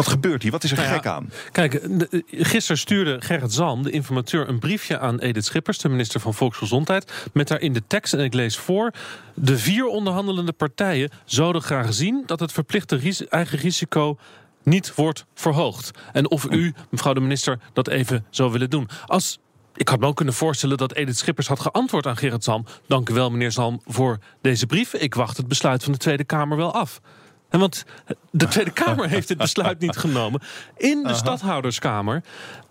Wat gebeurt hier? Wat is er Nou ja, gek aan? Kijk, de- gisteren stuurde Gerrit Zalm, de informateur, een briefje aan Edith Schippers, de minister van Volksgezondheid. Met daarin de tekst, en ik lees voor. De vier onderhandelende partijen zouden graag zien dat het verplichte ris- eigen risico niet wordt verhoogd. En of u, mevrouw de minister, dat even zou willen doen. Als ik had me ook kunnen voorstellen dat Edith Schippers had geantwoord aan Gerrit Zalm. Dank u wel, meneer Zalm, voor deze brief. Ik wacht het besluit van de Tweede Kamer wel af. En want de Tweede Kamer heeft dit besluit niet genomen. In de stadhouderskamer,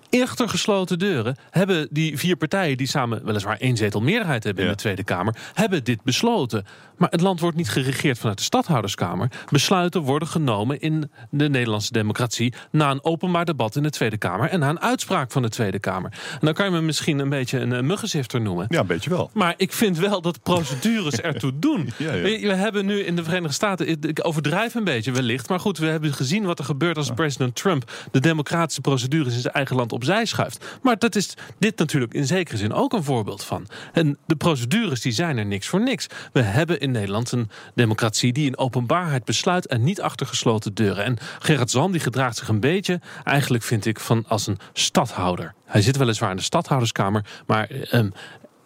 achter gesloten deuren, hebben die vier partijen die samen weliswaar één zetel meerderheid hebben in de Tweede Kamer, hebben dit besloten. Maar het land wordt niet geregeerd vanuit de stadhouderskamer. Besluiten worden genomen in de Nederlandse democratie na een openbaar debat in de Tweede Kamer en na een uitspraak van de Tweede Kamer. En dan kan je me misschien een beetje een, eh, muggenzifter noemen. Ja, een beetje wel. Maar ik vind wel dat procedures ertoe doen. Ja, ja. We, we hebben nu in de Verenigde Staten, ik overdrijf een beetje wellicht, maar goed, we hebben gezien wat er gebeurt als president Trump de democratische procedures in zijn eigen land opzij schuift. Maar dat is dit natuurlijk in zekere zin ook een voorbeeld van. En de procedures die zijn er niks voor niks. We hebben in Nederland een democratie die in openbaarheid besluit en niet achter gesloten deuren. En Gerard Zalm die gedraagt zich een beetje, eigenlijk vind ik, van als een stadhouder. Hij zit weliswaar in de stadhouderskamer, maar ehm,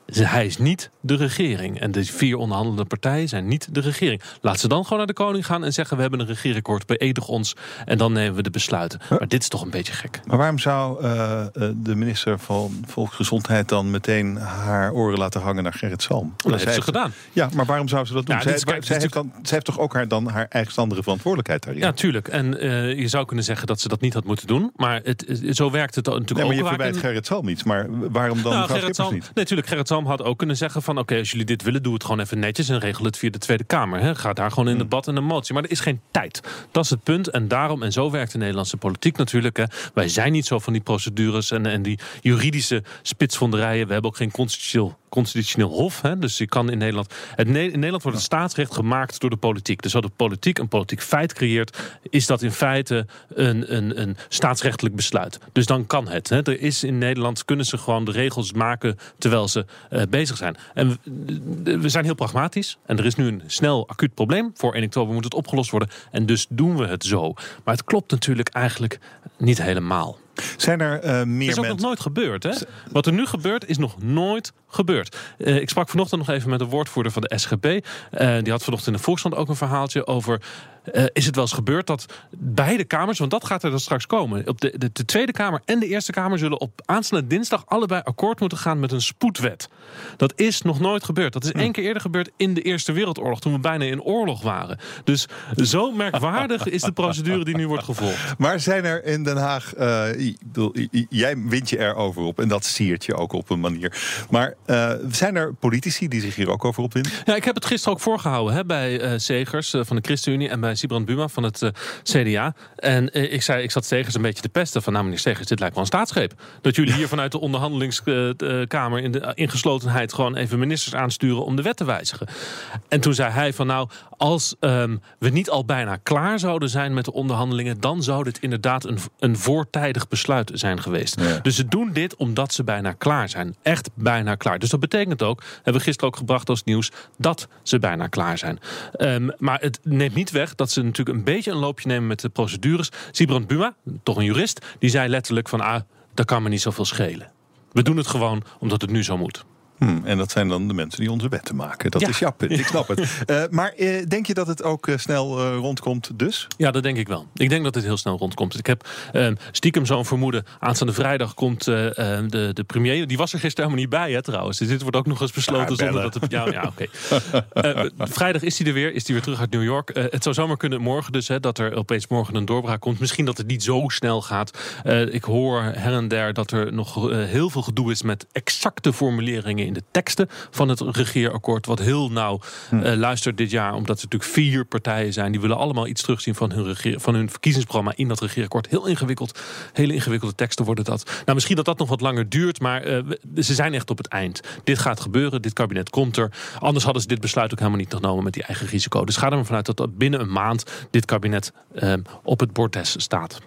Hij is niet de regering. En de vier onderhandelende partijen zijn niet de regering. Laat ze dan gewoon naar de koning gaan en zeggen: We hebben een regeerakkoord, beëdig ons. En dan nemen we de besluiten. Maar dit is toch een beetje gek. Maar waarom zou eh, eh, de minister van Volksgezondheid dan meteen haar oren laten hangen naar Gerrit Salm? Dat heeft ze gedaan. Ja, maar waarom zou ze dat doen? Ja, zij, is- heeft dan, zij heeft toch ook haar, dan haar eigenstandige verantwoordelijkheid daarin? Ja, tuurlijk. En eh, je zou kunnen zeggen dat ze dat niet had moeten doen. Maar het, zo werkt het natuurlijk nee, maar ook. je verwijt in- Gerrit Salm iets. Maar waarom dan Nou, Gerrit Salm, niet? nee, natuurlijk, Gerrit Salm had ook kunnen zeggen van... oké, als jullie dit willen, doe het gewoon even netjes... en regel het via de Tweede Kamer. Hè. Ga daar gewoon in debat en een motie. Maar er is geen tijd. Dat is het punt. En daarom, en zo werkt de Nederlandse politiek natuurlijk... Hè. wij zijn niet zo van die procedures en, en die juridische spitsvonderijen. We hebben ook geen constitutioneel constitutioneel hof. Hè? Dus je kan in Nederland. Het, Ne- in Nederland wordt het staatsrecht gemaakt door de politiek. Dus als de politiek een politiek feit creëert, is dat in feite een, een, een staatsrechtelijk besluit. Dus dan kan het. Hè? Er is in Nederland kunnen ze gewoon de regels maken terwijl ze eh, bezig zijn. En we, we zijn heel pragmatisch. En er is nu een snel acuut probleem. Voor 1 oktober moet het opgelost worden. En dus doen we het zo. Maar het klopt natuurlijk eigenlijk niet helemaal. Zijn er eh, meer is ook nog nooit gebeurd. Hè? Wat er nu gebeurt, is nog nooit gebeurd. Eh, ik sprak vanochtend nog even met de woordvoerder van de SGP. Eh, die had vanochtend in de Volkskrant ook een verhaaltje over... eh, is het wel eens gebeurd dat beide kamers... want dat gaat er dan straks komen. Op de, de, de Tweede Kamer en de Eerste Kamer... zullen op aanstaande dinsdag allebei akkoord moeten gaan met een spoedwet. Dat is nog nooit gebeurd. Dat is één keer eerder gebeurd in de Eerste Wereldoorlog... toen we bijna in oorlog waren. Dus zo merkwaardig is de procedure die nu wordt gevolgd. Maar zijn er in Den Haag... eh, jij wint je erover op en dat siert je ook op een manier. Maar eh, zijn er politici die zich hier ook over opwinden? Ja, ik heb het gisteren ook voorgehouden hè, bij Segers eh, van de ChristenUnie en bij Sibrand Buma van het eh, CDA. En eh, ik zei, ik zat Segers een beetje te pesten van, nou meneer Segers, dit lijkt wel een staatsgreep. Dat jullie hier vanuit de onderhandelingskamer in de ingeslotenheid gewoon even ministers aansturen om de wet te wijzigen. En toen zei hij van, nou, als ehm, we niet al bijna klaar zouden zijn met de onderhandelingen, dan zou dit inderdaad een, een voortijdig besluit zijn geweest. Ja. Dus ze doen dit omdat ze bijna klaar zijn. Echt bijna klaar. Dus dat betekent ook, hebben we gisteren ook gebracht als nieuws, dat ze bijna klaar zijn. Ehm, maar het neemt niet weg dat ze natuurlijk een beetje een loopje nemen met de procedures. Sibrand Buma, toch een jurist, die zei letterlijk van, ah, dat kan me niet zoveel schelen. We doen het gewoon omdat het nu zo moet. Hmm, en dat zijn dan de mensen die onze wetten maken. Dat Ja. is jouw punt, ik snap het. Eh, maar eh, denk je dat het ook eh, snel rondkomt dus? Ja, dat denk ik wel. Ik denk dat dit heel snel rondkomt. Ik heb ehm, stiekem zo'n vermoeden. Aanstaande vrijdag komt eh, eh, de, de premier. Die was er gisteren helemaal niet bij, hè, trouwens. Dus dit wordt ook nog eens besloten Ja, zonder dat het. Ja, ja oké. Vrijdag is hij er weer. Is hij weer terug uit New York. Het zou zomaar kunnen morgen dus, hè, dat er opeens morgen een doorbraak komt. Misschien dat het niet zo snel gaat. Ik hoor her en der dat er nog heel veel gedoe is met exacte formuleringen in de teksten van het regeerakkoord. Wat heel nauw eh, luistert dit jaar. Omdat er natuurlijk vier partijen zijn. Die willen allemaal iets terugzien van hun, regeer, van hun verkiezingsprogramma in dat regeerakkoord. Heel ingewikkeld. Hele ingewikkelde teksten worden dat. Nou, misschien dat dat nog wat langer duurt. Maar eh, ze zijn echt op het eind. Dit gaat gebeuren. Dit kabinet komt er. Anders hadden ze dit besluit ook helemaal niet genomen met die eigen risico. Dus ga er maar vanuit dat dat binnen een maand dit kabinet eh, op het borddes staat.